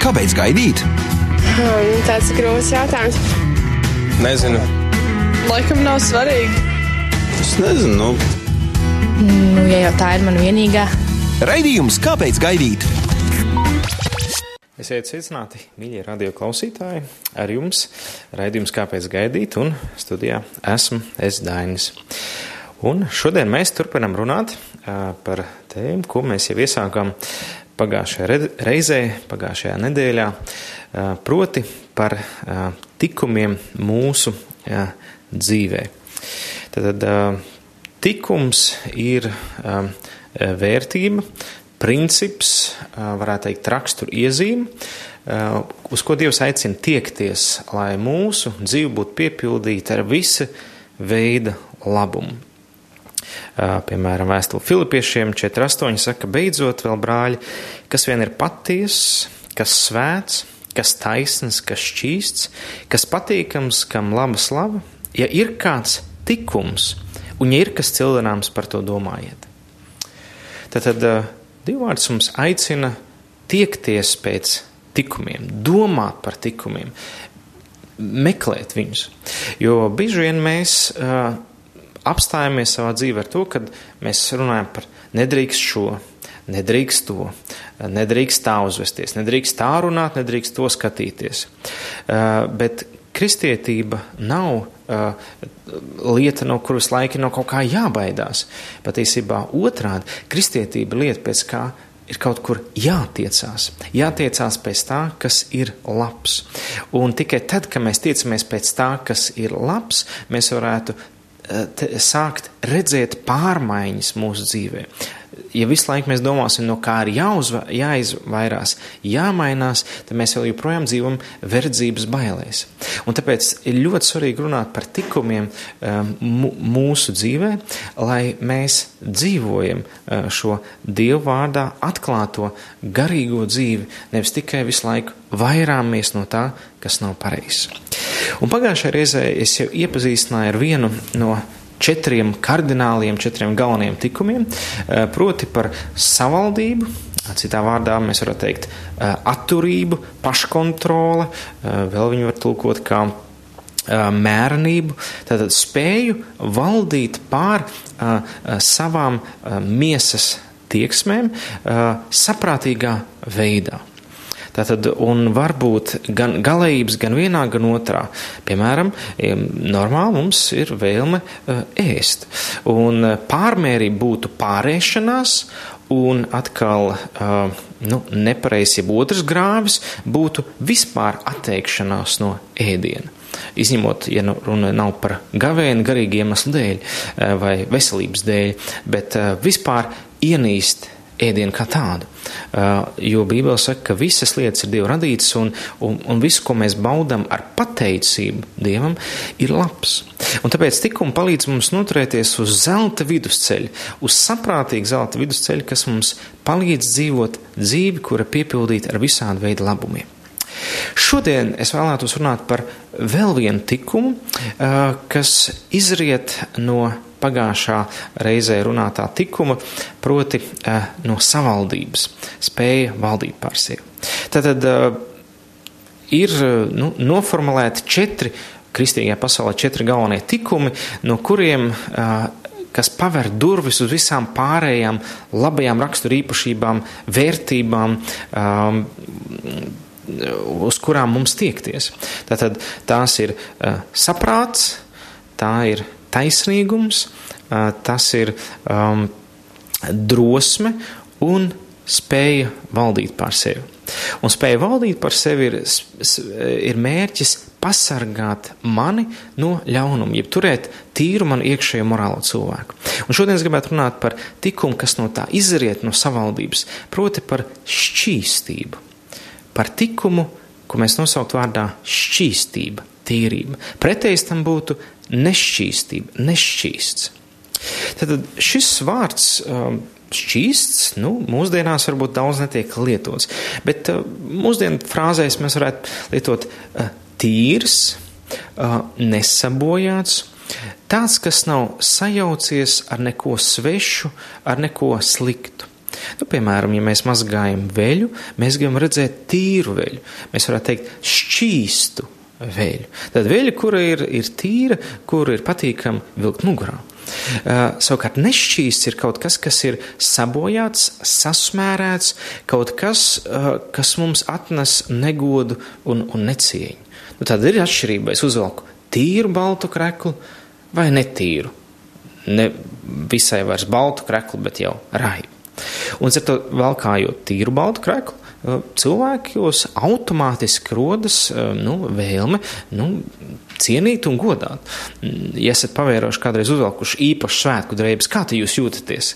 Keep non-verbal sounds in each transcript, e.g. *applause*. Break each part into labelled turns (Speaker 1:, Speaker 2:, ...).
Speaker 1: Kāpēc gaidīt?
Speaker 2: Hmm, tāds ir grūts jautājums.
Speaker 3: Nezinu.
Speaker 2: Laikam nav svarīgi.
Speaker 3: Es nezinu. Nu.
Speaker 4: Nu, ja jau tā ir mana vienīgā.
Speaker 1: Raidījums Kāpēc gaidīt?
Speaker 3: Esiet sveicināti, mīļie radio klausītāji. Ar jums raidījums Kāpēc gaidīt? Un studijā esmu es Dainis. Un šodien mēs turpinam runāt uh, par tēmu, ko mēs jau iesākām pagājušajā reizē, pagājušajā nedēļā, proti par tikumiem mūsu dzīvē. Tad tikums ir vērtība, princips, varētu teikt, rakstur iezīme, uz ko Dievs aicina tiekties, lai mūsu dzīve būtu piepildīta ar visa veida labumu. Piemēram, vēstule Filipiešiem 4.8 saka, beidzot, vēl brāļi, kas vien ir patiess, kas svēts, kas taisns, kas šķīsts, kas patīkams, kam laba slava, ja ir kāds tikums, un ja ir kas cildināms par to domājiet. Tad, tad Dievvvārds mums aicina tiekties pēc tikumiem, domāt par tikumiem, meklēt viņus. Jo bieži vien mēs uh, apstājamies savā dzīvē ar to, ka mēs runājam par nedrīkst šo, nedrīkst to, nedrīkst tā uzvesties, nedrīkst tā runāt, nedrīkst to skatīties. Uh, bet kristietība nav uh, lieta, no kuras laika no kaut kā jābaidās. Patiesībā otrādi - kristietība lieta, pēc kā ir kaut kur jātiecās. Jātiecās pēc tā, kas ir labs. Un tikai tad, kad mēs tiecamies pēc tā, kas ir labs, mēs varētu sākt redzēt pārmaiņas mūsu dzīvē ja visu laiku mēs domāsim, no kā ir jāuzva, jāizvairās, jāmainās, tad mēs vēl joprojām dzīvojam verdzības bailēs. Un tāpēc ir ļoti svarīgi runāt par tikumiem um, mūsu dzīvē, lai mēs dzīvojam uh, šo Dievu vārdā atklāto garīgo dzīvi, nevis tikai visu laiku vairāmies no tā, kas nav pareizs. Un pagājušajā reizē es jau iepazīstināju ar vienu no četriem kardināliem, četriem galvenajiem tikumiem, eh, proti par savaldību, citā vārdā mēs varam teikt eh, atturību, paškontrole, eh, vēl viņu var tulkot kā mērenību, tātad spēju valdīt pār savām miesas tieksmēm saprātīgā veidā. Tātad, un var būt gan galējības, gan vienā, gan otrā. Piemēram, normāli mums ir vēlme eh, ēst. Un eh, pārmērība būtu pārēšanās, un atkal eh, nu, nepareizs, jeb otrs grāvis būtu vispār atteikšanās no ēdiena. Izņemot, ja nu runa nav par gavēnu garīgu iemeslu dēļ vai veselības dēļ, bet vispār ienīst ēdienu kā tādu. Jo Bībele saka, ka visas lietas ir Dieva radītas, un, un, un viss, ko mēs baudām ar pateicību Dievam, ir labs. Un tāpēc tikuma palīdz mums noturēties uz zelta vidusceļa, uz saprātīgu zelta vidusceļa, kas mums palīdz dzīvot dzīvi, kura piepildīta ar visādu veidu labumiem. Šodien es vēlētos runāt par vēl vienu tikumu, kas izriet no pagājušā reizē runātā tikuma, proti eh, no savaldības, spēja valdīt pār sevi. Tad eh, ir nu, noformulēti četri kristīgajā pasaulē, četri galvenie tikumi, no kuriem eh, kas paver durvis uz visām pārējām labajām raksturīpašībām, vērtībām, uz kurām mums tiekties. Tātad tās ir saprāts, tā ir taisnīgums, tas ir um, drosme un spēja valdīt pār sevi. Un spēja valdīt par sevi ir, ir mērķis pasargāt mani no ļaunuma, jeb turēt tīru manu iekšējo morālo cilvēku. Un šodien es gribētu runāt par tikumu, kas no tā izriet no savaldības, proti par šķīstību. Par tikumu, ko mēs nosaukt vārdā šķīstība, tīrība. Pretējs tam būtu nešķīstība, nešķīsts. Tad šis vārds um, šķīsts, nu, mūsdienās varbūt daudz netiek lietots, bet uh, mūsdienu frāzēs mēs varētu lietot uh, tīrs, uh, nesabojāts, tāds, kas nav sajaucies ar neko svešu, ar neko sliktu. Nu, piemēram, ja mēs mazgājam veļu, mēs gribam redzēt tīru veļu. Mēs varētu teikt šķīstu veļu. Tad veļa, kura ir, ir tīra, kura ir patīkama vilkt mugurā. Uh, savukārt nešķīsts ir kaut kas, kas ir sabojāts, sasmērēts, kaut kas, uh, kas mums atnes negodu un, un necieņu. Nu, tad ir atšķirība, es uzvelku tīru baltu kreklu vai netīru. Ne visai vairs baltu kreklu, bet jau raibu. Un ar to valkājot tīru baltu kreklu, cilvēkos automātiski rodas nu, vēlme nu, cienīt un godāt. Ja esat pavērojuši kādreiz uzvelkuši īpašu svētku drēbes, kā jūs jūtaties?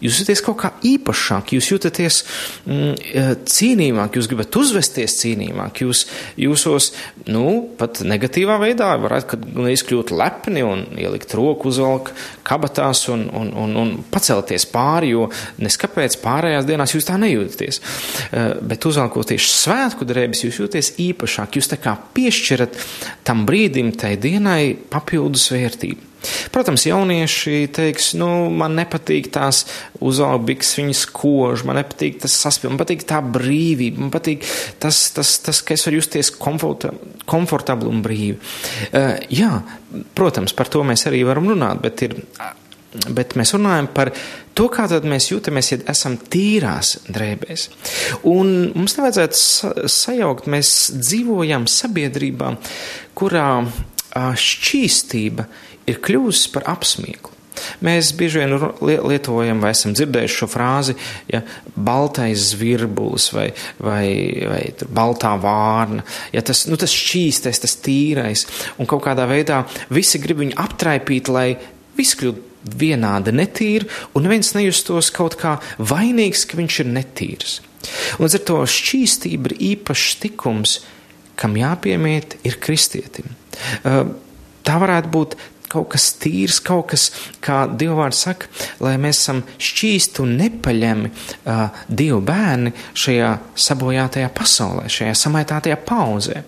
Speaker 3: Jūs jūtaties kaut kā īpašāk, jūs jūtaties mm, eh, cīnīmāk, jūs gribat uzvesties cīnīmāk, jūs jūsos, nu, pat negatīvā veidā varētu izkļūt lepni un ielikt roku uzvalk kabatās un, un, un, un pacelties pāri, jo neskapēc pārējās dienās jūs tā nejūtaties. Eh, bet uzvalkot tieši svētku drēbes, jūs jūtaties īpašāk, jūs tā kā piešķirat tam brīdim, tai dienai papildus vērtību. Protams, jaunieši teiks, nu, man nepatīk tās uzaugbīgas viņas kož, man nepatīk tas saspilgums, man patīk tā brīvība, man patīk tas, tas, tas ka es varu justies komfortabli un brīvi. Uh, jā, protams, par to mēs arī varam runāt, bet ir bet mēs runājam par to, kā mēs jūtamies, ja esam tīrās drēbēs. Un mums nevajadzētu sajaukt, mēs dzīvojam sabiedrībā, kurā šķīstība ir kļuvusi par apsmieklu. Mēs bieži vien lietojam, vai esam dzirdējuši šo frāzi, ja baltais zvirbulis vai, vai, vai baltā vārna, ja tas, nu, tas šķīstais, tas tīrais, un kaut kādā veidā visi grib viņu aptraipīt, lai viss kļūtu vienādi netīri, un neviens nejustos kaut kā vainīgs, ka viņš ir netīrs. Līdz ar to šķīstība ir īpašs tikums, kam jāpiemiet ir kristietim. Tā varētu būt kaut kas tīrs, kaut kas, kā Dievvvārds saka, lai mēs esam šķīsti un nepaļami uh, Dieva bērni šajā sabojātajā pasaulē, šajā samaitātajā pauzē.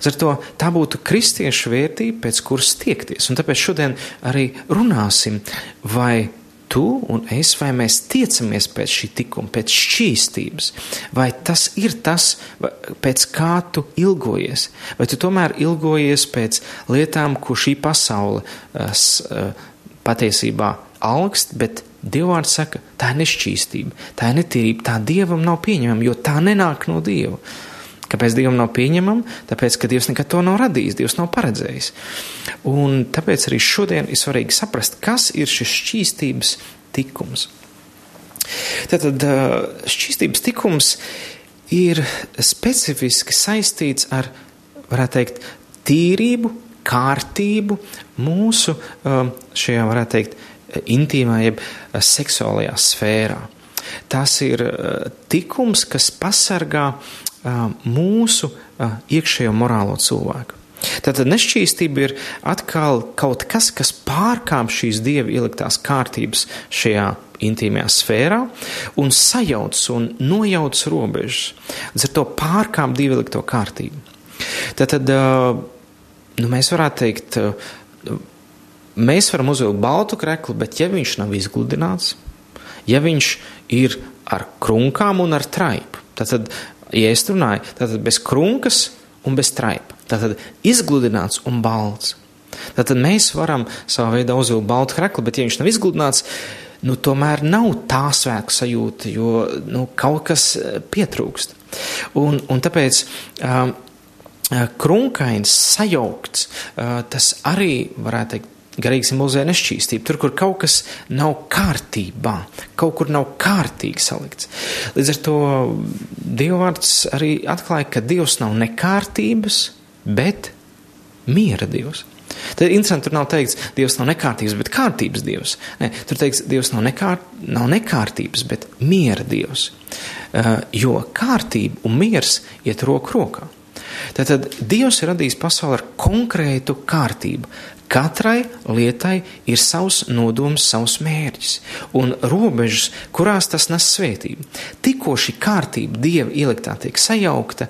Speaker 3: Ar to tā būtu kristiešu vērtība, pēc kuras tiekties. Un tāpēc šodien arī runāsim, vai tu un es, vai mēs tiecamies pēc šī tikuma, pēc šķīstības, vai tas ir tas, pēc kā tu ilgojies, vai tu tomēr ilgojies pēc lietām, ko šī pasaule patiesībā augst, bet Dievvvārds saka, tā ir nešķīstība, tā ir netīrība, tā Dievam nav pieņemama, jo tā nenāk no Dieva. Kāpēc Dievam nav pieņemama? Tāpēc, ka Dievs nekad to nav radījis, Dievs nav paredzējis. Un tāpēc arī šodien ir svarīgi saprast, kas ir šis šķīstības tikums. Tātad šķīstības tikums ir specifiski saistīts ar, varētu teikt, tīrību, kārtību mūsu šajā, varētu teikt, intīmā jeb seksuālajā sfērā. Tas ir tikums, kas pasargā mūsu iekšējo morālo cilvēku. Tātad nešķīstība ir atkal kaut kas, kas pārkāp šīs dieva ieliktās kārtības šajā intīmajā sfērā un sajauc un nojauc robežas. Līdz ar to pārkāp dieva ielikto kārtību. Tātad nu, mēs varētu teikt, mēs varam uzvilkt baltu kreklu, bet ja viņš nav izgludināts, ja viņš ir ar krunkām un ar traipu, tad ja es runāju, tad bez krunkas un bez traipa. Tātad izgludināts un balts. Tātad mēs varam savā veidā uzvilkt baltu kreklu, bet ja viņš nav izgludināts, nu, tomēr nav tā svētku sajūta, jo nu, kaut kas eh, pietrūkst. Un, un tāpēc um, krunkains, sajaukts, uh, tas arī varētu teikt garīgi simbolizē nešķīstību. Tur, kur kaut kas nav kārtībā, kaut kur nav kārtīgi salikts. Līdz ar to Dievvvārds arī atklāja, ka Dievs nav nekārtības, bet miera Dievs. Tad interesanti, tur nav teikts, Dievs nav nekārtības, bet kārtības Dievs. Nē, tur teikts, Dievs nav, nekār, nav nekārtības, bet miera Dievs. Uh, jo kārtība un miers iet roku rokā. Tātad Dievs ir radījis pasauli ar konkrētu kārtību, Katrai lietai ir savs nodoms, savs mērķis un robežas, kurās tas nes svētību. Tikko šī kārtība dieva ieliktā tiek sajaukta,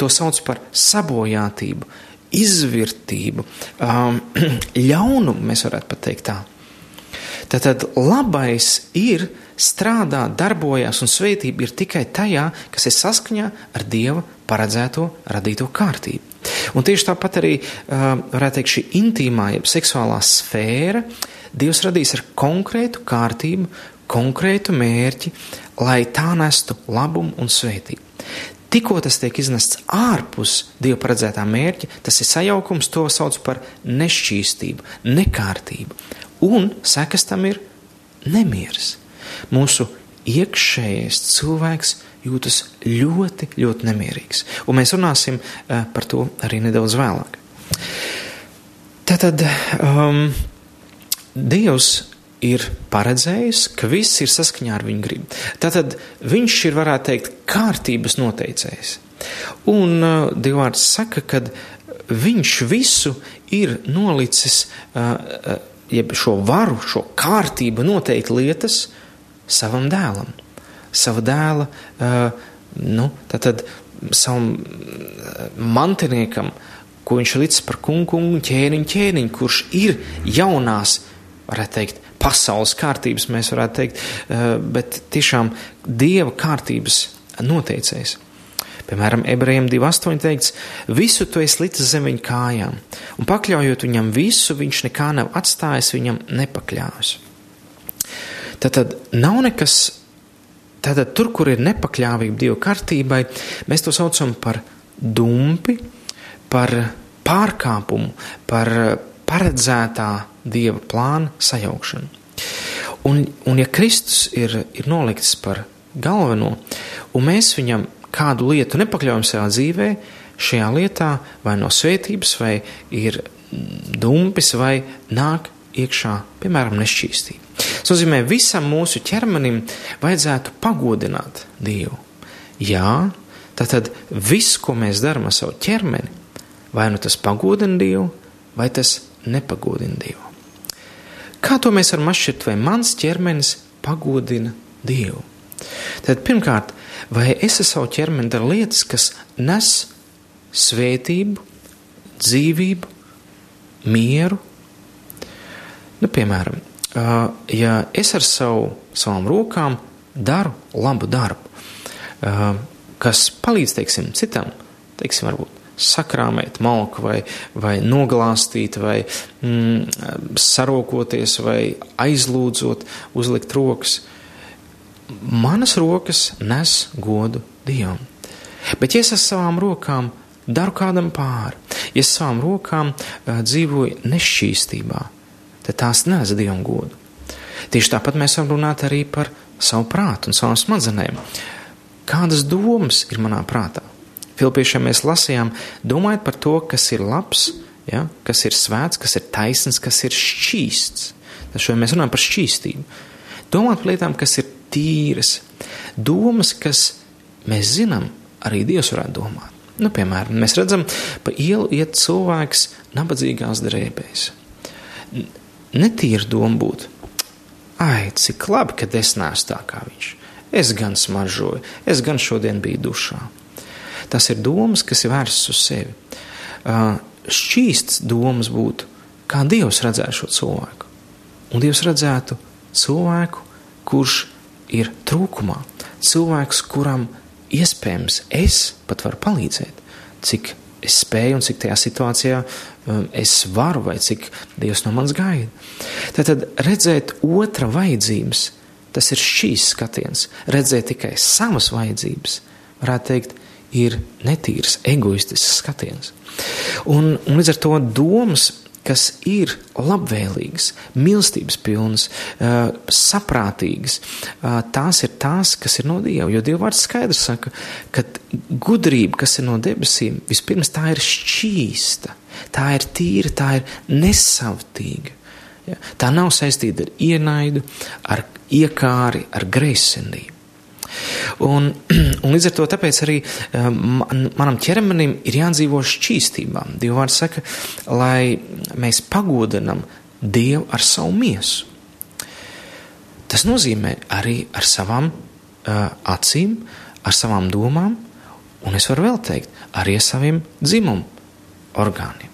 Speaker 3: to sauc par sabojātību, izvirtību, um, *clears throat* ļaunumu, mēs varētu pat teikt tā. Tātad labais ir strādā, darbojas, un svētība ir tikai tajā, kas ir saskaņā ar Dieva paredzēto radīto kārtību. Un tieši tāpat arī, varētu teikt, šī intīmā, jeb seksuālā sfēra, Dievs radīs ar konkrētu kārtību, konkrētu mērķi, lai tā nestu labumu un svētību. Tikko tas tiek iznests ārpus dieva paredzētā mērķa, tas ir sajaukums, to sauc par nešķīstību, nekārtību. Un sekas tam ir nemieris. Mūsu iekšējais cilvēks jūtas ļoti, ļoti nemierīgs. Un mēs runāsim uh, par to arī nedaudz vēlāk. Tātad um, Dievs ir paredzējis, ka viss ir saskaņā ar viņa gribu. Tātad viņš ir, varētu teikt, kārtības noteicējs. Un uh, Dievārds saka, ka viņš visu ir nolicis, uh, uh, jeb šo varu, šo kārtību noteikt lietas savam dēlam, sava dēla, uh, nu, tātad savam uh, mantiniekam, ko viņš ir licis par kungu, kungu ķēniņu, ķēniņu, kurš ir jaunās, varētu teikt, pasaules kārtības, mēs varētu teikt, eh, bet tiešām dieva kārtības noteicējs. Piemēram, ebrejiem 2,8 teikts, visu to es licis zem viņa kājām, un pakļaujot viņam visu, viņš nekā nav atstājis, viņam nepakļāvis. Tātad nav nekas, tātad tur, kur ir nepakļāvība Dieva kārtībai, mēs to saucam par dumpi, par pārkāpumu, par paredzētā dieva plāna sajaukšanu. Un, un ja Kristus ir, ir nolikts par galveno, un mēs viņam kādu lietu nepakļaujam savā dzīvē, šajā lietā vai no svētības, vai ir dumpis, vai nāk iekšā, piemēram, nešķīstība. Tas nozīmē, visam mūsu ķermenim vajadzētu pagodināt Dievu. Jā, tātad viss, ko mēs darām ar savu ķermeni, vai nu tas pagodina Dievu, vai tas nepagodina Dievu. Kā to mēs varam atšķirt, vai mans ķermenis pagodina Dievu? Tad pirmkārt, vai es ar savu ķermeni daru lietas, kas nes svētību, dzīvību, mieru? Nu, piemēram, ja es ar savu, savām rokām daru labu darbu, kas palīdz teiksim, citam, teiksim, varbūt sakrāmēt malku, vai, vai noglāstīt, vai mm, sarokoties, vai aizlūdzot, uzlikt rokas. Manas rokas nes godu Dievam. Bet, ja es ar savām rokām daru kādam pāri, ja es savām rokām dzīvoju nešķīstībā, tad tās nes Dievam godu. Tieši tāpat mēs varam runāt arī par savu prātu un savām smadzenēm. Kādas domas ir manā prātā? Filipiešiem mēs lasījām, domājot par to, kas ir labs, ja, kas ir svēts, kas ir taisns, kas ir šķīsts. Tad šodien mēs runājam par šķīstību. Domāt par lietām, kas ir tīras, domas, kas mēs zinām, arī Dievs varētu domāt. Nu, piemēram, mēs redzam, pa ielu iet cilvēks nabadzīgās drēbēs. Netīra doma būtu, ai, cik labi, ka es neesmu tā kā viņš. Es gan smaržoju, es gan šodien biju dušā. Tas ir domas, kas ir vērstas uz sevi. Šķīsts domas būtu, kā Dievs redzētu šo cilvēku. Un Dievs redzētu cilvēku, kurš ir trūkumā, cilvēks, kuram iespējams es pat varu palīdzēt, cik es spēju un cik tajā situācijā um, es varu vai cik Dievs no manis gaida. Tad redzēt otra vajadzības, tas ir šīs skatiens. Redzēt tikai savas vajadzības, varētu teikt, ir netīrs, egoistisks skatiens. Un, un līdz ar to domas, kas ir labvēlīgas, mīlestības pilnas, uh, saprātīgas, uh, tās ir tās, kas ir no Dieva. Jo Dieva vārds skaidrs saka, ka gudrība, kas ir no debesīm, vispirms tā ir šķīsta, tā ir tīra, tā ir nesavtīga. Tā nav saistīta ar ienaidu, ar iekāri, ar greizsirdību. Un, *clears throat* un līdz ar to arī eh, man, manam ķermenim ir jādzīvo šķīstībā. Dievs saka, lai mēs pagodinam Dievu ar savu miesu. Tas nozīmē arī ar savām uh, acīm, ar savām domām, un es varu vēl teikt, arī ar saviem dzimumu orgāniem.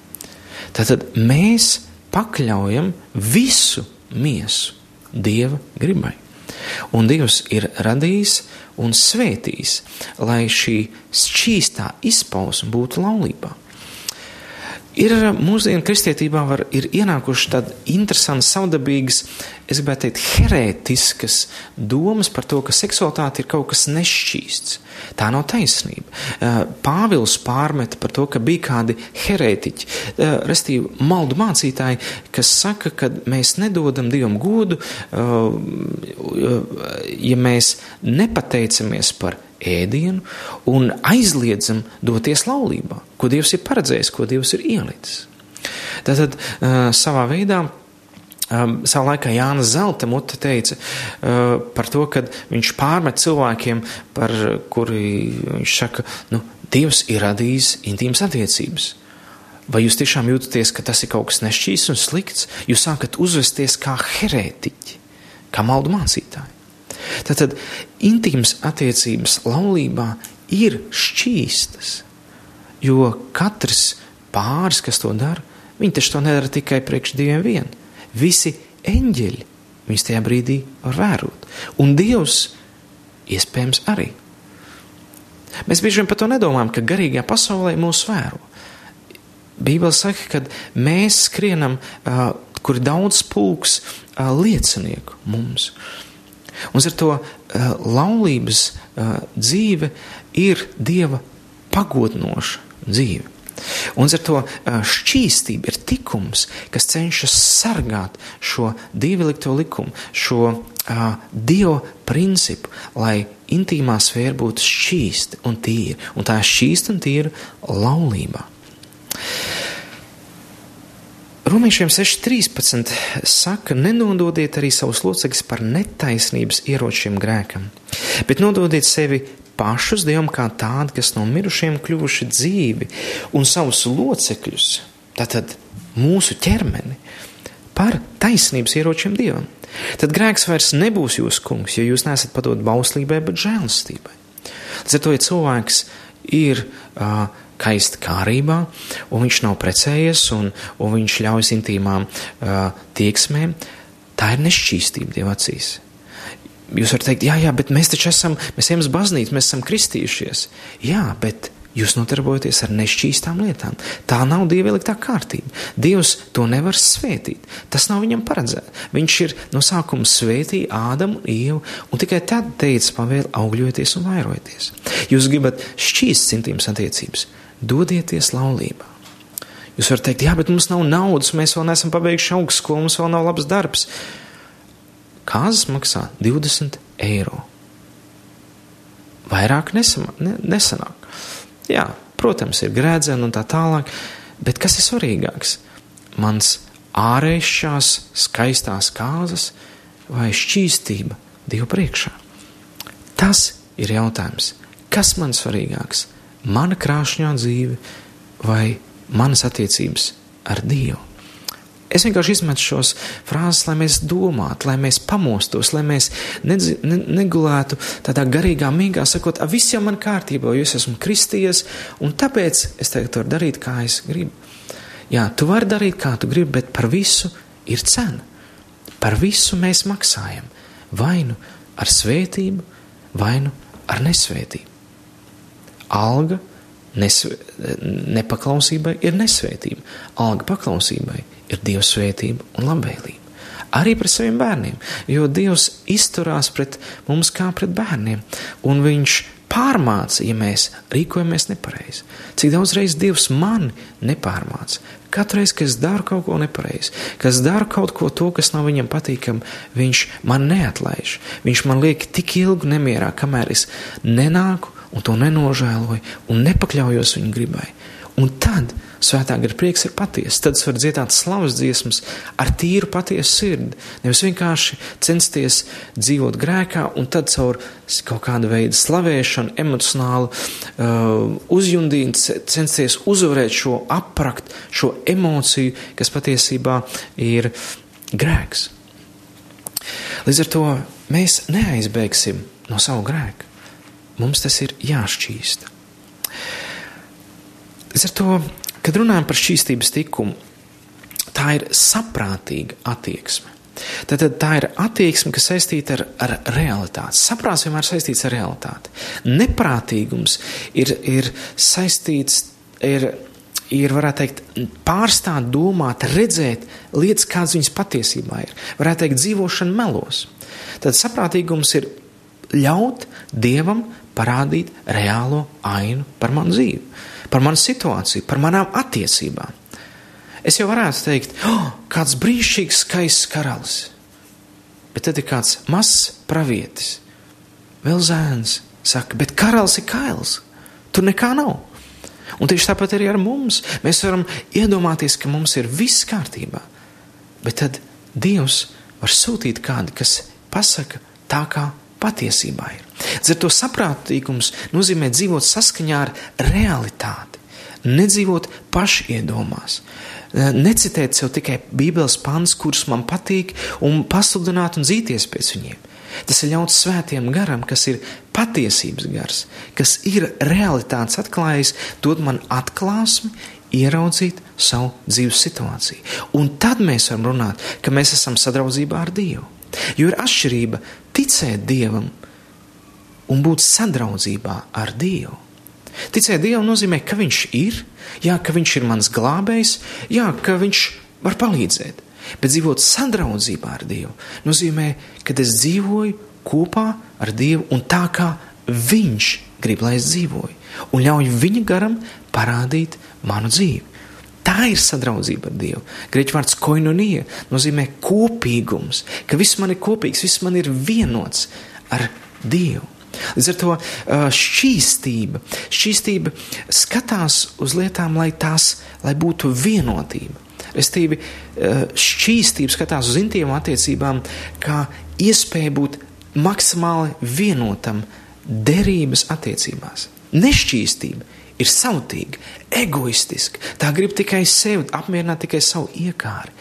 Speaker 3: Tātad mēs pakļaujam visu miesu Dieva gribai. Un Dievs ir radījis un svētījis, lai šī šķīstā izpausme būtu laulībā. Ir mūsdienu kristietībā var, ir ienākuši tādas interesantas, savdabīgas, es gribētu teikt, herētiskas domas par to, ka seksualitāte ir kaut kas nešķīsts. Tā nav taisnība. Eh, Pāvils pārmeta par to, ka bija kādi herētiķi, eh, restīvi maldu mācītāji, kas saka, ka mēs nedodam Dievam godu, eh, ja mēs nepateicamies par ēdienu un aizliedzam doties laulībā, ko Dievs ir paredzējis, ko Dievs ir ielicis. Tātad savā veidā. Savā laikā Jānis Zelta mute teica par to, ka viņš pārmet cilvēkiem, par kuri viņš saka, nu, Dievs ir radījis intīmas attiecības. Vai jūs tiešām jūtaties, ka tas ir kaut kas nešķīsts un slikts? Jūs sākat uzvesties kā herētiķi, kā maldu mācītāji. Tātad intīmas attiecības laulībā ir šķīstas, jo katrs pāris, kas to dara, viņi taču to nedara tikai priekš dieviem vien. Visi eņģeļi viņus tajā brīdī var vērot, un Dievs iespējams arī. Mēs bieži vien par to nedomājam, ka garīgajā pasaulē mūs vēro. Bībele saka, ka mēs skrienam, uh, kur ir daudz pulks uh, liecinieku mums. Un ar to uh, laulības uh, dzīve ir Dieva pagodinoša dzīve. Un ar to uh, šķīstību ir tikums, kas cenšas sargāt šo dievilikto likumu, šo uh, dievu principu, lai intīmā sfēra būtu šķīsta un tīra. Un tā šķīsta un tīra laulībā. Romiešiem 6.13 saka, nenododiet arī savus locekļus par netaisnības ieročiem grēkam, bet nododiet sevi pašus Dievam kā tādi, kas no mirušiem kļuvuši dzīvi, un savus locekļus, tātad mūsu ķermeni, par taisnības ieročiem Dievam. Tad grēks vairs nebūs jūsu kungs, jo jūs nesat padot bauslībai, bet žēlastībai. Līdz ar to, ja cilvēks ir uh, kaist kārībā, un viņš nav precējies, un, un viņš ļaujas intīmām uh, tieksmēm, tā ir nešķīstība Dieva acīs. Jūs varat teikt, jā, jā, bet mēs taču esam, mēs ejam uz baznīcu, mēs esam kristījušies. Jā, bet jūs nodarbojaties ar nešķīstām lietām. Tā nav Dieva ieliktā kārtība. Dievs to nevar svētīt. Tas nav viņam paredzēts. Viņš ir no sākuma svētīja Ādamu un Ievu, un tikai tad teica pavēli augļoties un vairojieties. Jūs gribat šķīst simtīmas attiecības dodieties laulībā. Jūs varat teikt, jā, bet mums nav naudas, mēs vēl neesam pabeiguši augstskolu, mums vēl nav labs darbs. Kāzas maksā 20 eiro. Vairāk nesama, ne, nesanāk. Jā, protams, ir grēdzena un tā tālāk, bet kas ir svarīgāks? Mans ārējušās skaistās kāzas vai šķīstība Dievu priekšā? Tas ir jautājums. Kas man svarīgāks? mana krāšņā dzīve vai manas attiecības ar Dievu. Es vienkārši izmetu šos frāzes, lai mēs domātu, lai mēs pamostos, lai mēs nedzi, ne, negulētu tādā garīgā mīgā, sakot, viss jau man kārtībā, jo es esmu kristies, un tāpēc es tagad varu darīt, kā es gribu. Jā, tu vari darīt, kā tu gribi, bet par visu ir cena. Par visu mēs maksājam. Vai nu ar svētību, vai nu ar nesvētību alga nesvē, nepaklausībai ir nesvētība. Alga paklausībai ir Dieva svētība un labvēlība. Arī pret saviem bērniem, jo Dievs izturās pret mums kā pret bērniem, un Viņš pārmāca, ja mēs rīkojamies nepareizi. Cik daudz reizes Dievs mani nepārmāca. Katru reizi, kad es daru kaut ko nepareizi, kad es daru kaut ko to, kas nav viņam patīkami, viņš man neatlaiž. Viņš man liek tik ilgi nemierā, kamēr es nenāku un to nenožēloju un nepakļaujos viņa gribai. Un tad svētā gara prieks ir patiesa. Tad es varu dziedāt slavas dziesmas ar tīru patiesu sirdi. Nevis vienkārši censties dzīvot grēkā un tad caur kaut kādu veidu slavēšanu, emocionālu uh, uzjundīnu censties uzvarēt šo aprakt, šo emociju, kas patiesībā ir grēks. Līdz ar to mēs neaizbēgsim no savu grēku. Mums tas ir jāšķīst. Līdz ar to, kad runājam par šķīstības tikumu, tā ir saprātīga attieksme. Tad, tad tā ir attieksme, kas saistīta ar, ar realitāti. Saprāts vienmēr saistīts ar realitāti. Neprātīgums ir, ir saistīts ar ir, varētu teikt, pārstāt domāt, redzēt lietas, kādas viņas patiesībā ir. Varētu teikt, dzīvošana melos. Tad saprātīgums ir ļaut Dievam parādīt reālo ainu par manu dzīvi, par manu situāciju, par manām attiecībām. Es jau varētu teikt, oh, kāds brīnišķīgs, skaists karalis. Bet tad ir kāds mazs pravietis, vēl zēns, saka, bet karalis ir kails, tur nekā nav. Un tieši tāpat arī ar mums. Mēs varam iedomāties, ka mums ir viss kārtībā, bet tad Dievs var sūtīt kādu, kas pasaka tā, kā patiesībā ir. Ar to saprātīgums nozīmē dzīvot saskaņā ar realitāti, nedzīvot pašiedomās. Necitēt sev tikai Bībeles pants, kurus man patīk, un pasludināt un dzīties pēc viņiem. Tas ir ļauts svētiem garam, kas ir patiesības gars, kas ir realitātes atklājis, dod man atklāsmi, ieraudzīt savu dzīves situāciju. Un tad mēs varam runāt, ka mēs esam sadraudzībā ar Dievu. Jo ir atšķirība ticēt Dievam un būt sadraudzībā ar Dievu. Ticēt Dievam nozīmē, ka Viņš ir, jā, ka Viņš ir mans glābējs, jā, ka Viņš var palīdzēt. Bet dzīvot sadraudzībā ar Dievu nozīmē, ka es dzīvoju kopā ar Dievu un tā kā Viņš grib, lai es dzīvoju, un ļauj Viņa garam parādīt manu dzīvi. Tā ir sadraudzība ar Dievu. Grieķu vārds koinonija nozīmē kopīgums, ka viss man ir kopīgs, viss man ir vienots ar Dievu. Līdz ar to šķīstība, šķīstība skatās uz lietām, lai tās lai būtu vienotība. Restīvi, šķīstība skatās uz intīmu attiecībām kā iespēja būt maksimāli vienotam derības attiecībās. Nešķīstība ir sautīga, egoistiska. Tā grib tikai sevi, apmierināt tikai savu iekāri.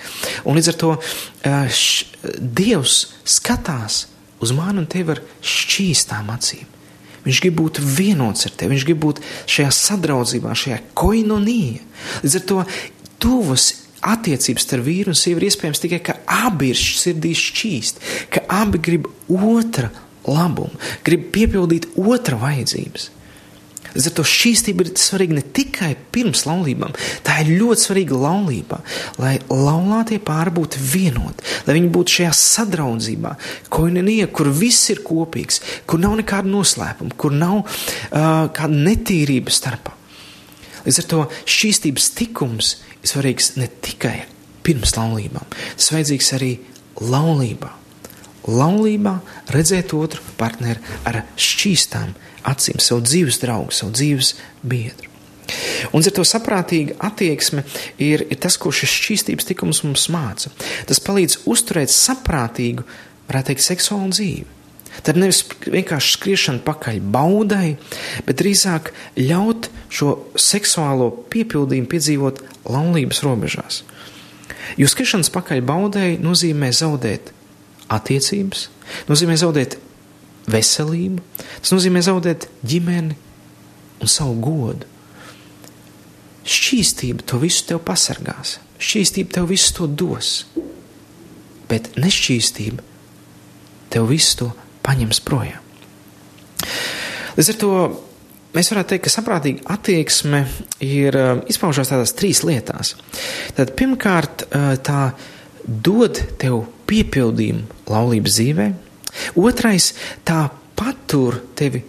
Speaker 3: Un līdz ar to š, Dievs skatās uz mani un tevi ar šķīstām acīm. Viņš grib būt vienots ar tevi, viņš grib būt šajā sadraudzībā, šajā koinonijā. Līdz ar to tuvas attiecības starp vīru un sievu ir iespējams tikai, ka abi ir sirdī šķīst, ka abi grib otra labumu, grib piepildīt otra vajadzības. Līdz ar to šķīstība ir svarīga ne tikai pirms laulībām, tā ir ļoti svarīga laulībā, lai laulātie pāri būtu vienoti, lai viņi būtu šajā sadraudzībā, koinonija, kur viss ir kopīgs, kur nav nekāda noslēpuma, kur nav uh, kāda netīrība starpā. Līdz ar to šķīstības tikums ir svarīgs ne tikai pirms laulībām, tas vajadzīgs arī laulībā. Laulībā redzēt otru partneri ar šķīstām acīm, savu dzīves draugu, savu dzīves biedru. Un ar to saprātīga attieksme ir, ir tas, ko šis šķīstības tikums mums māca. Tas palīdz uzturēt saprātīgu, varētu teikt, seksuālu dzīvi. Tad nevis vienkārši skriešana pakaļ baudai, bet drīzāk ļaut šo seksuālo piepildījumu piedzīvot laulības robežās. Jo skriešanas pakaļ baudai nozīmē zaudēt attiecības, nozīmē zaudēt veselību, tas nozīmē zaudēt ģimeni un savu godu. Šķīstība to visu tev pasargās, šķīstība tev visu to dos, bet nešķīstība tev visu to paņems projām. Līdz ar to mēs varētu teikt, ka saprātīga attieksme ir uh, izpaužās tādās trīs lietās. Tad pirmkārt, uh, tā dod tev piepildījumu laulības dzīvē, otrais, tā patur tevi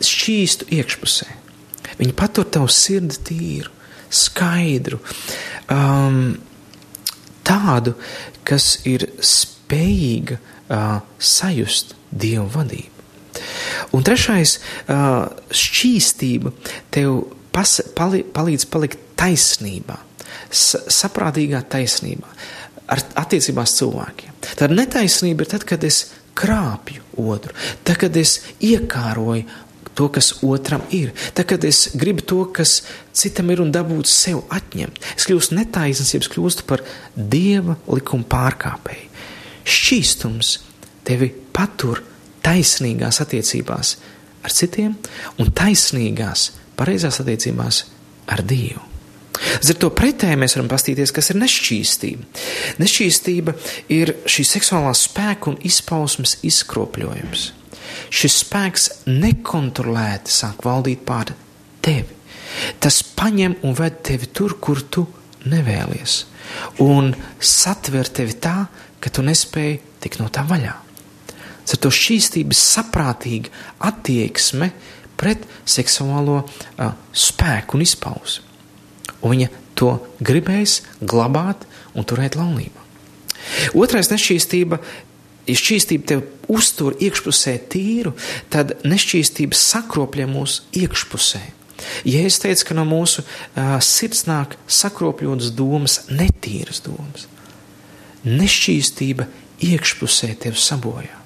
Speaker 3: šķīstu iekšpusē. Viņa patur tavu sirdi tīru, skaidru, um, tādu, kas ir spējīga uh, sajust Dieva vadību. Un trešais, uh, šķīstība tev pas, pali, palīdz palikt taisnībā, saprātīgā taisnībā, ar attiecībās cilvēkiem. Tad netaisnība ir tad, kad es krāpju otru, tad, kad es iekāroju to, kas otram ir. Tad, kad es gribu to, kas citam ir un dabūt sev atņemt, es kļūstu netaisns, ja es kļūstu par dieva likuma pārkāpēju. Šķīstums tevi patur taisnīgās attiecībās ar citiem un taisnīgās, pareizās attiecībās ar Dievu. Ar to pretēji mēs varam pastīties, kas ir nešķīstība. Nešķīstība ir šī seksuālā spēka un izpausmes izkropļojums. Šis spēks nekontrolēti sāk valdīt pār tevi. Tas paņem un ved tevi tur, kur tu nevēlies, un satver tevi tā, ka tu nespēji tikt no tā vaļā. Ar to šķīstības saprātīga attieksme pret seksuālo uh, spēku un izpausmi. Un viņa to gribēs glabāt un turēt laulībā. Otrais nešķīstība ja šķīstība tev uztur iekšpusē tīru, tad nešķīstība sakropļo mūsu iekšpusē. Ja es teicu, ka no mūsu uh, sirds nāk sakropļotas domas, netīras domas, nešķīstība iekšpusē tev sabojā.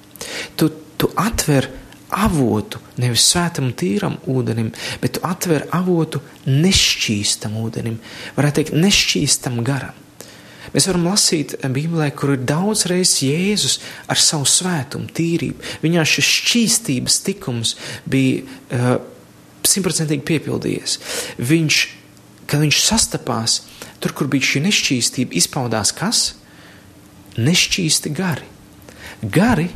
Speaker 3: Tu, tu atver avotu nevis svētam tīram ūdenim, bet tu atver avotu nešķīstam ūdenim, varētu teikt, nešķīstam garam. Mēs varam lasīt Bībelē, kur ir daudz reizes Jēzus ar savu svētumu, tīrību. Viņā šis šķīstības tikums bija simtprocentīgi uh, piepildījies. Viņš, kad viņš sastapās, tur, kur bija šī nešķīstība, izpaudās kas? Nešķīsti gari. Gari,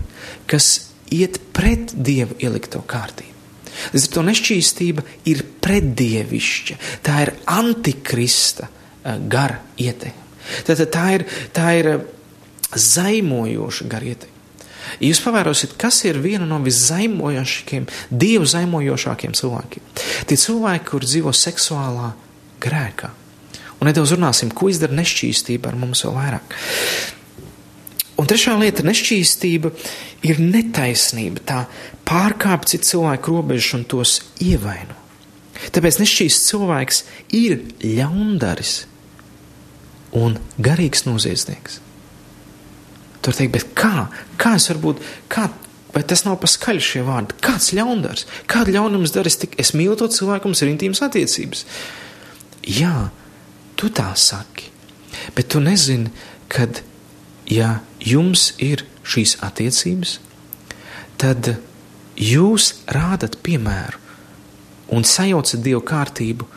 Speaker 3: kas iet pret dievu ielikto kārtību. Līdz ar to nešķīstība ir pretdievišķa, tā ir antikrista uh, gara ietekme. Tātad tā ir, tā ir uh, zaimojoša gara ietekme. Ja jūs pavērosiet, kas ir viena no viszaimojošākajiem, dievu zaimojošākiem cilvēkiem. Tie cilvēki, kur dzīvo seksuālā grēkā. Un nedaudz runāsim, ko izdara nešķīstība ar mums vēl vairāk. Un trešā lieta - nešķīstība ir netaisnība. Tā pārkāpj citu cilvēku robežas un tos ievaino. Tāpēc nešķīsts cilvēks ir ļaundaris un garīgs noziedznieks. Tur teikt, bet kā? Kā es varu būt? Kā? Vai tas nav paskaļi šie vārdi? Kāds ļaundars? Es daru? Es, tik, es mīlu to cilvēku, mums ir intīmas attiecības. Jā, tu tā saki, bet tu nezini, kad ja jums ir šīs attiecības, tad jūs rādat piemēru un sajaucat dievu kārtību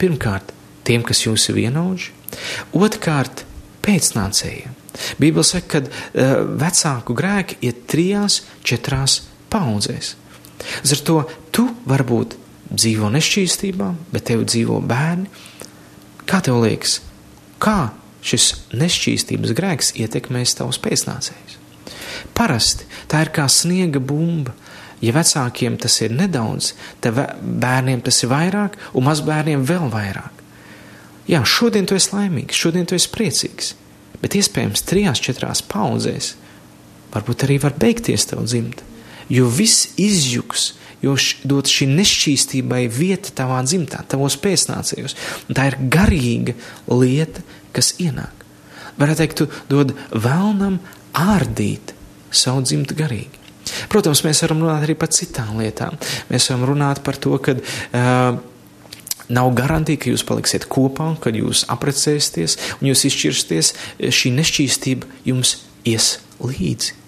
Speaker 3: pirmkārt tiem, kas jūs ir vienaudži, otrkārt pēcnācējiem. Bībele saka, ka uh, vecāku grēki ir trijās, četrās paudzēs. Līdz ar to tu varbūt dzīvo nešķīstībā, bet tev dzīvo bērni. Kā tev liekas, kā šis nešķīstības grēks ietekmēs tavus pēcnācējus. Parasti tā ir kā sniega bumba. Ja vecākiem tas ir nedaudz, tad bērniem tas ir vairāk, un mazbērniem vēl vairāk. Jā, šodien tu esi laimīgs, šodien tu esi priecīgs, bet iespējams trijās, četrās paudzēs varbūt arī var beigties tev dzimta, jo viss izjuks, jo dot šī nešķīstībai vieta tavā dzimtā, tavos pēcnācējos. Tā ir garīga lieta, kas ienāk. Varētu teikt, tu dod vēlnam ārdīt savu dzimtu garīgi. Protams, mēs varam runāt arī par citām lietām. Mēs varam runāt par to, ka uh, nav garantija, ka jūs paliksiet kopā, kad jūs apprecēsieties un jūs izšķirsieties. Šī nešķīstība jums ies līdzi.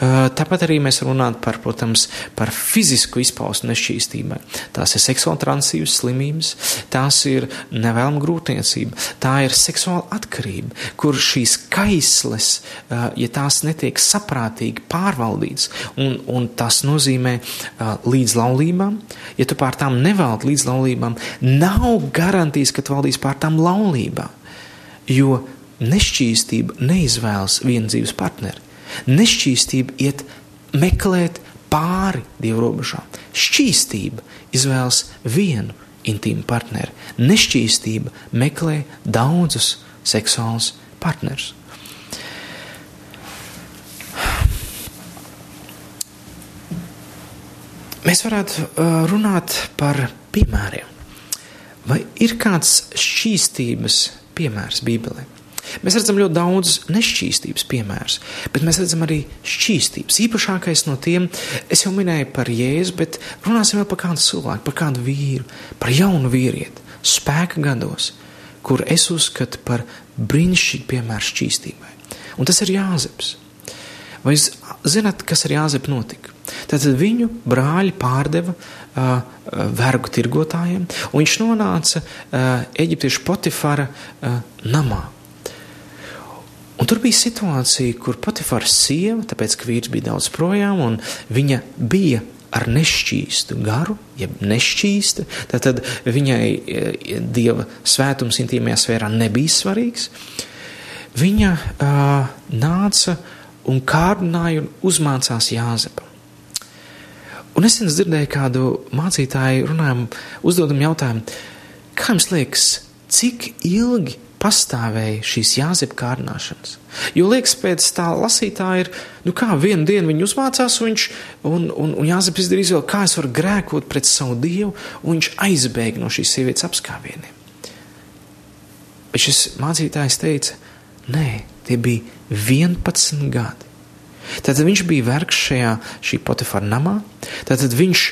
Speaker 3: Tāpat arī mēs runājam par, protams, par fizisku izpausmu nešķīstībai. Tās ir seksuāla transības slimības, tās ir nevēlama grūtniecība, tā ir seksuāla atkarība, kur šīs kaisles, ja tās netiek saprātīgi pārvaldītas, un, un tas nozīmē uh, līdz laulībām, ja tu pār tām nevaldi līdz laulībām, nav garantijas, ka tu valdīsi pār tām laulībām, jo nešķīstība neizvēlas vienu dzīves partneri. Nešķīstība iet meklēt pāri dievu robežām. Šķīstība izvēlas vienu intīmu partneri. Nešķīstība meklē daudzus seksuālus partnerus. Mēs varētu uh, runāt par piemēriem. Vai ir kāds šķīstības piemērs Bībelē? Mēs redzam ļoti daudz nešķīstības piemērus, bet mēs redzam arī šķīstības. Īpašākais no tiem, es jau minēju par Jēzu, bet runāsim vēl par kādu cilvēku, par kādu vīru, par jaunu vīrieti, spēka gados, kur es uzskatu par brīnišķīgu piemēru šķīstībai. Un tas ir Jāzeps. Vai zināt, kas ar Jāzepu notika? Tad viņu brāļi pārdeva uh, vergu tirgotājiem, un viņš nonāca uh, Eģiptiešu Potifara uh, namā. Un tur bija situācija, kur Potifara sieva, tāpēc ka vīrs bija daudz projām, un viņa bija ar nešķīstu garu, jeb nešķīsta, tad viņai dieva svētums intīmajā sfērā nebija svarīgs. Viņa uh, nāca un kārdināja un uzmācās Jāzepam. Un es dzirdēju kādu mācītāju runājumu, uzdodam jautājumu, kā jums liekas, cik ilgi pastāvēja šīs jāzepa kārdināšanas. Jo liekas, pēc tā lasītāja ir, nu kā vienu dienu viņi uzmācās, un, viņš, un, un, un Jāzep izdarīja izvēli, kā es varu grēkot pret savu dievu, un viņš aizbēga no šīs sievietes apskāvieniem. Bet šis mācītājs teica, nē, tie bija 11 gadi. Tad viņš bija vergs šajā šī Potifara namā, tad viņš,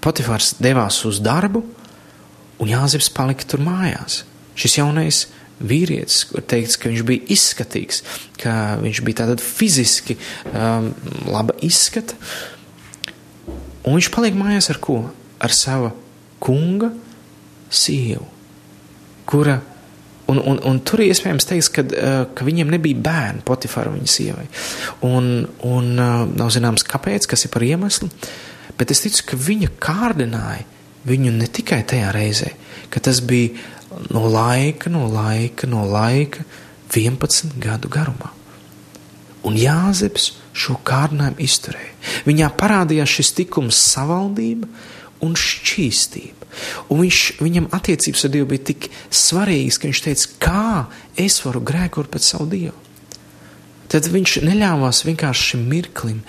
Speaker 3: Potifars devās uz darbu, un Jāzeps palika tur mājās. Šis jaunais vīrietis, kur teikts, ka viņš bija izskatīgs, ka viņš bija tātad fiziski um, laba izskata. Un viņš paliek mājās ar ko? Ar sava kunga sievu, kura, un, un, un tur iespējams teiks, ka, uh, ka viņiem nebija bērni Potifara viņa sievai. Un, un uh, nav zināms, kāpēc, kas ir par iemeslu, bet es ticu, ka viņa kārdināja viņu ne tikai tajā reizē, ka tas bija no laika, no laika, no laika 11 gadu garumā. Un Jāzeps šo kārdinājumu izturēja. Viņā parādījās šis tikums savaldība un šķīstība. Un viņš, viņam attiecības ar Dievu bija tik svarīgas, ka viņš teica, kā es varu grēkot pēc savu Dievu. Tad viņš neļāvās vienkārši šim mirklim.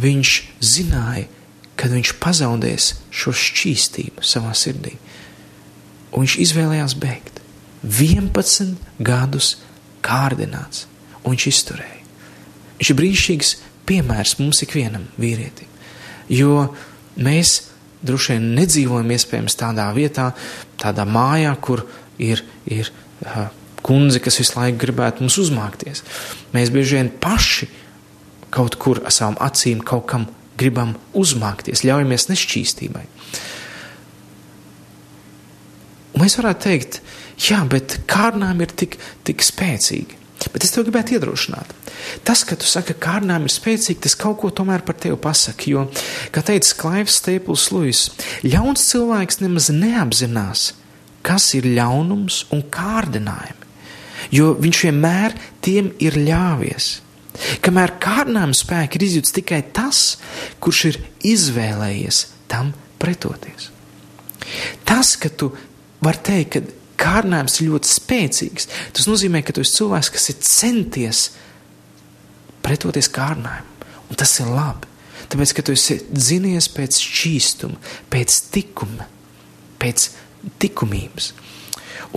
Speaker 3: Viņš zināja, kad viņš pazaudēs šo šķīstību savā sirdī un viņš izvēlējās bēgt. 11 gadus kārdināts, un viņš izturēja. Viņš ir brīnišķīgs piemērs mums ikvienam vīrietim, jo mēs droši vien nedzīvojam iespējams tādā vietā, tādā mājā, kur ir, ir uh, kundze, kas visu laiku gribētu mums uzmākties. Mēs bieži vien paši kaut kur ar savām acīm kaut kam gribam uzmākties, ļaujamies nešķīstībai. Un mēs varētu teikt, jā, bet kārdinājumi ir tik, tik spēcīgi. Bet es tev gribētu iedrošināt. Tas, ka tu saki, ka kārdinājumi ir spēcīgi, tas kaut ko tomēr par tevi pasaka. Jo, kā teica Klaivs Stēpls Luis, ļauns cilvēks nemaz neapzinās, kas ir ļaunums un kārdinājumi. Jo viņš vienmēr tiem ir ļāvies. Kamēr kārdinājuma spēki ir izjūts tikai tas, kurš ir izvēlējies tam pretoties. Tas, ka tu var teikt, ka kārdinājums ir ļoti spēcīgs. Tas nozīmē, ka tu esi cilvēks, kas ir centies pretoties kārdinājumam. Un tas ir labi. Tāpēc, ka tu esi dzinies pēc šķīstuma, pēc tikuma, pēc likumības.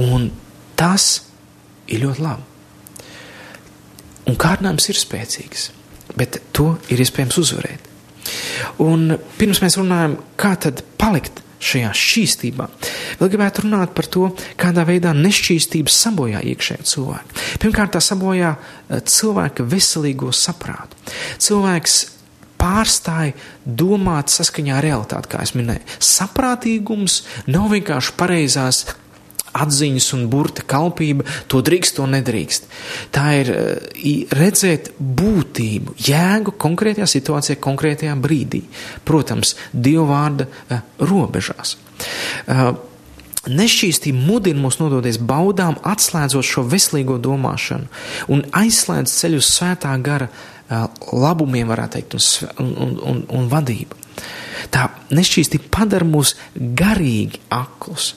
Speaker 3: Un tas ir ļoti labi. Un kārdinājums ir spēcīgs, bet to ir iespējams uzvarēt. Un pirms mēs runājam, kā tad palikt šajā šķīstībā. Vēl gribētu runāt par to, kādā veidā nešķīstības sabojā iekšējo cilvēku. Pirmkārt, tā sabojā eh, cilvēka veselīgo saprātu. Cilvēks pārstāja domāt saskaņā ar realitāti, kā es minēju. Saprātīgums nav vienkārši pareizās atziņas un burta kalpība, to drīkst, to nedrīkst. Tā ir eh, redzēt būtību, jēgu konkrētajā situācijā, konkrētajā brīdī. Protams, Dieva vārda eh, robežās. Eh, nešķīstība mudina mūs nodoties baudām, atslēdzot šo veselīgo domāšanu un aizslēdz ceļu uz svētā gara labumiem, varētu teikt, un, un, un, un vadību. Tā nešķīstība padara mūs garīgi aklus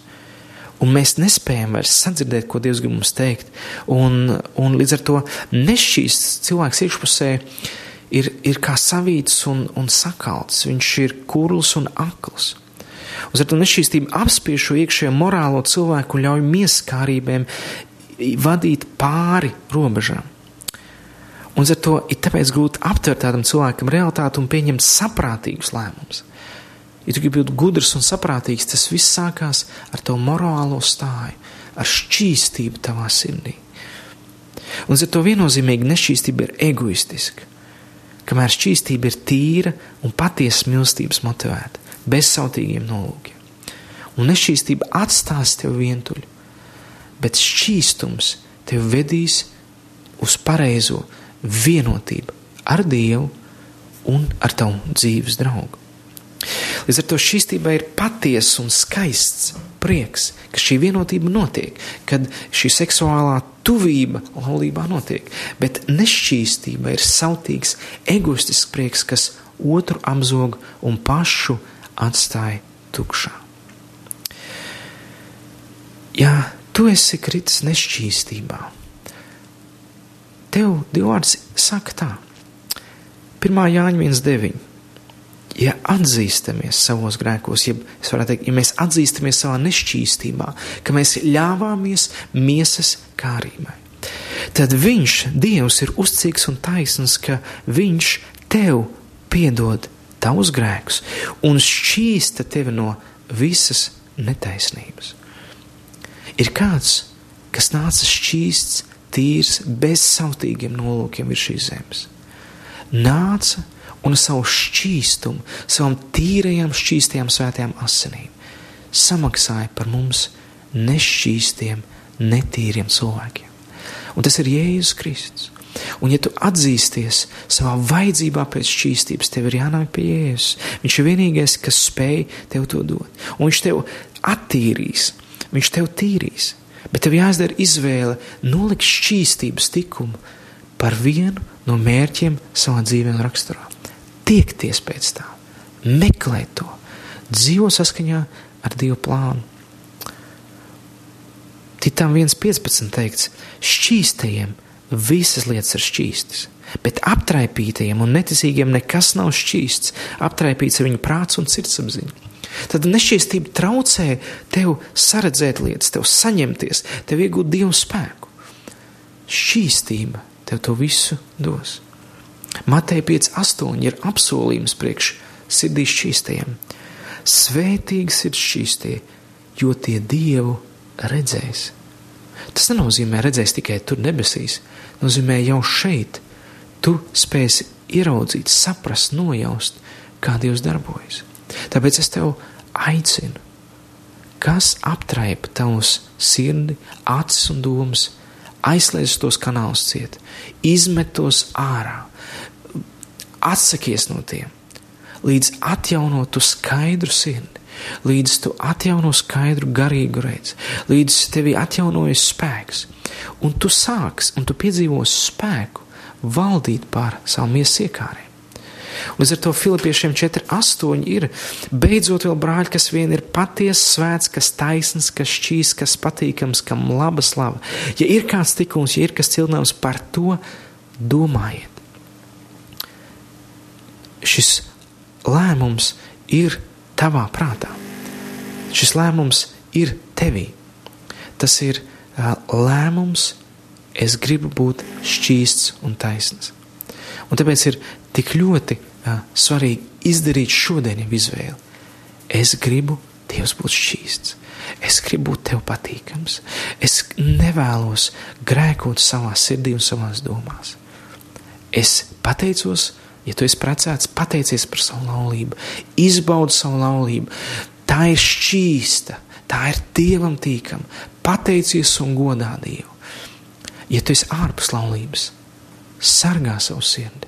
Speaker 3: un mēs nespējam vairs sadzirdēt, ko Dievs grib mums teikt. Un, un līdz ar to nešķīsts cilvēks iekšpusē ir, ir kā savīts un, un sakalts. Viņš ir kurls un akls. Un ar to nešķīstību apspiež šo iekšējo morālo cilvēku un ļauj mieskārībēm vadīt pāri robežām. Un ar to ir tāpēc grūti aptvert tādam cilvēkam realitāti un pieņemt saprātīgus lēmumus. Ja tu gribi būt gudrs un saprātīgs, tas viss sākās ar tavu morālo stāju, ar šķīstību tavā sirdī. Un ar to viennozīmīgi nešķīstība ir egoistiska. kamēr šķīstība ir tīra un patiesa mīlestības motivēta, bezsautīgiem nolūkiem. Un nešķīstība atstās tevi vientuļu, bet šķīstums tevi vedīs uz pareizo vienotību ar Dievu un ar tavu dzīves draugu. Līdz ar to šķīstībai ir patiesa un skaists prieks, ka šī vienotība notiek, kad šī seksuālā tuvība laulībā notiek. Bet nešķīstība ir sautīgs, egoistisks prieks, kas otru apzog un pašu atstāja tukšā. Ja tu esi kritis nešķīstībā, tev Dievs saka tā, 1. Jāņa 1.9 ja atzīstamies savos grēkos, ja, teikt, ja mēs atzīstamies savā nešķīstībā, ka mēs ļāvāmies miesas kārībai, tad Viņš, Dievs, ir uzcīgs un taisns, ka Viņš tev piedod tavus grēkus un šķīsta tevi no visas netaisnības. Ir kāds, kas nāca šķīsts, tīrs, bez sautīgiem nolūkiem virs šīs zemes. Nāca un savu šķīstumu, savam tīrajam, šķīstajam, svētajam asinīm samaksāja par mums nešķīstiem, netīriem cilvēkiem. Un tas ir Jēzus Kristus. Un, ja tu atzīsties savā vajadzībā pēc šķīstības, tev ir jānāk pie Jēzus. Viņš ir vienīgais, kas spēj tev to dot. Un viņš tev attīrīs, viņš tev tīrīs. Bet tev jāizdara izvēle nolikt šķīstības tikumu par vienu no mērķiem savā dzīvē un raksturā tiekties pēc tā, meklēt to, dzīvo saskaņā ar Dieva plānu. Titām 1.15 teikts, šķīstajiem visas lietas ir šķīstas, bet aptraipītajiem un neticīgiem nekas nav šķīsts, aptraipīts ir viņa prāts un sirdsapziņa. Tad nešķīstība traucē tev saredzēt lietas, tev saņemties, tev iegūt dievu spēku. Šķīstība tev to visu dos. Matei 5,8 ir apsolījums priekš sirdī šķīstajiem. Svētīgs ir šķīstie, jo tie Dievu redzēs. Tas nenozīmē redzēs tikai tur debesīs, nozīmē jau šeit. Tu spēsi ieraudzīt, saprast, nojaust, kā Dievs darbojas. Tāpēc es tev aicinu, kas aptraipa tavus sirdi, acis un domas, aizslēdz tos kanālus ciet, izmet tos ārā, atsakies no tiem, līdz atjaunotu skaidru sirdi, līdz tu atjauno skaidru garīgu redzi, līdz tevi atjaunojas spēks, un tu sāks, un tu piedzīvos spēku valdīt pār savu miesas iekārēm. Līdz ar to Filipiešiem 4,8 ir beidzot vēl brāļi, kas vien ir patiesa, svēts, kas taisns, kas šķīs, kas patīkams, kam laba slava. Ja ir kāds tikums, ja ir kas cilnāms par to, domājiet šis lēmums ir tavā prātā. Šis lēmums ir tevī. Tas ir lēmums, es gribu būt šķīsts un taisns. Un tāpēc ir tik ļoti uh, svarīgi izdarīt šodien izvēli. Es gribu Dievs būt šķīsts. Es gribu būt tev patīkams. Es nevēlos grēkot savā sirdī un savās domās. Es pateicos Ja tu esi precēts, pateicies par savu laulību, izbaudi savu laulību. Tā ir šķīsta, tā ir dievam tīkama. Pateicies un godā Dievu. Ja tu esi ārpus laulības, sargā savu sirdi,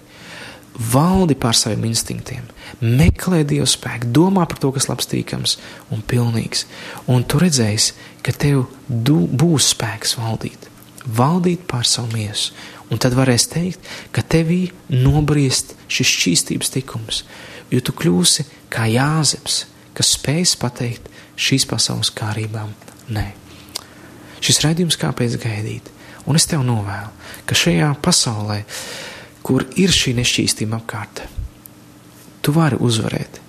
Speaker 3: valdi pār saviem instinktiem, meklē Dieva spēku, domā par to, kas labs, tīkams un pilnīgs. Un tu redzēsi, ka tev būs spēks valdīt, valdīt pār savu miesu. Un tad varēs teikt, ka tevī nobriest šis šķīstības tikums, jo tu kļūsi kā Jāzeps, kas spējas pateikt šīs pasaules kārībām nē. Šis raidījums kāpēc gaidīt, un es tev novēlu, ka šajā pasaulē, kur ir šī nešķīstība apkārt, tu vari uzvarēt.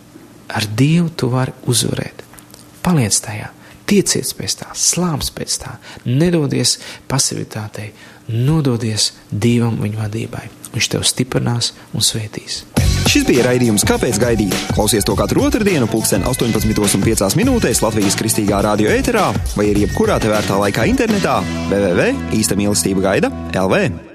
Speaker 3: Ar Dievu tu vari uzvarēt. Paliec tajā, tieciet pēc tā, slāpes pēc tā, nedodies pasivitātei, nododies Dievam viņa vadībai. Viņš tev stiprinās un svētīs.
Speaker 1: Šis bija raidījums Kāpēc gaidīt? Klausies to katru otrdienu, pulksten 18,5 minūtēs Latvijas kristīgā radio ēterā vai arī jebkurā tevērtā laikā internetā www. īsta mīlestība gaida LV.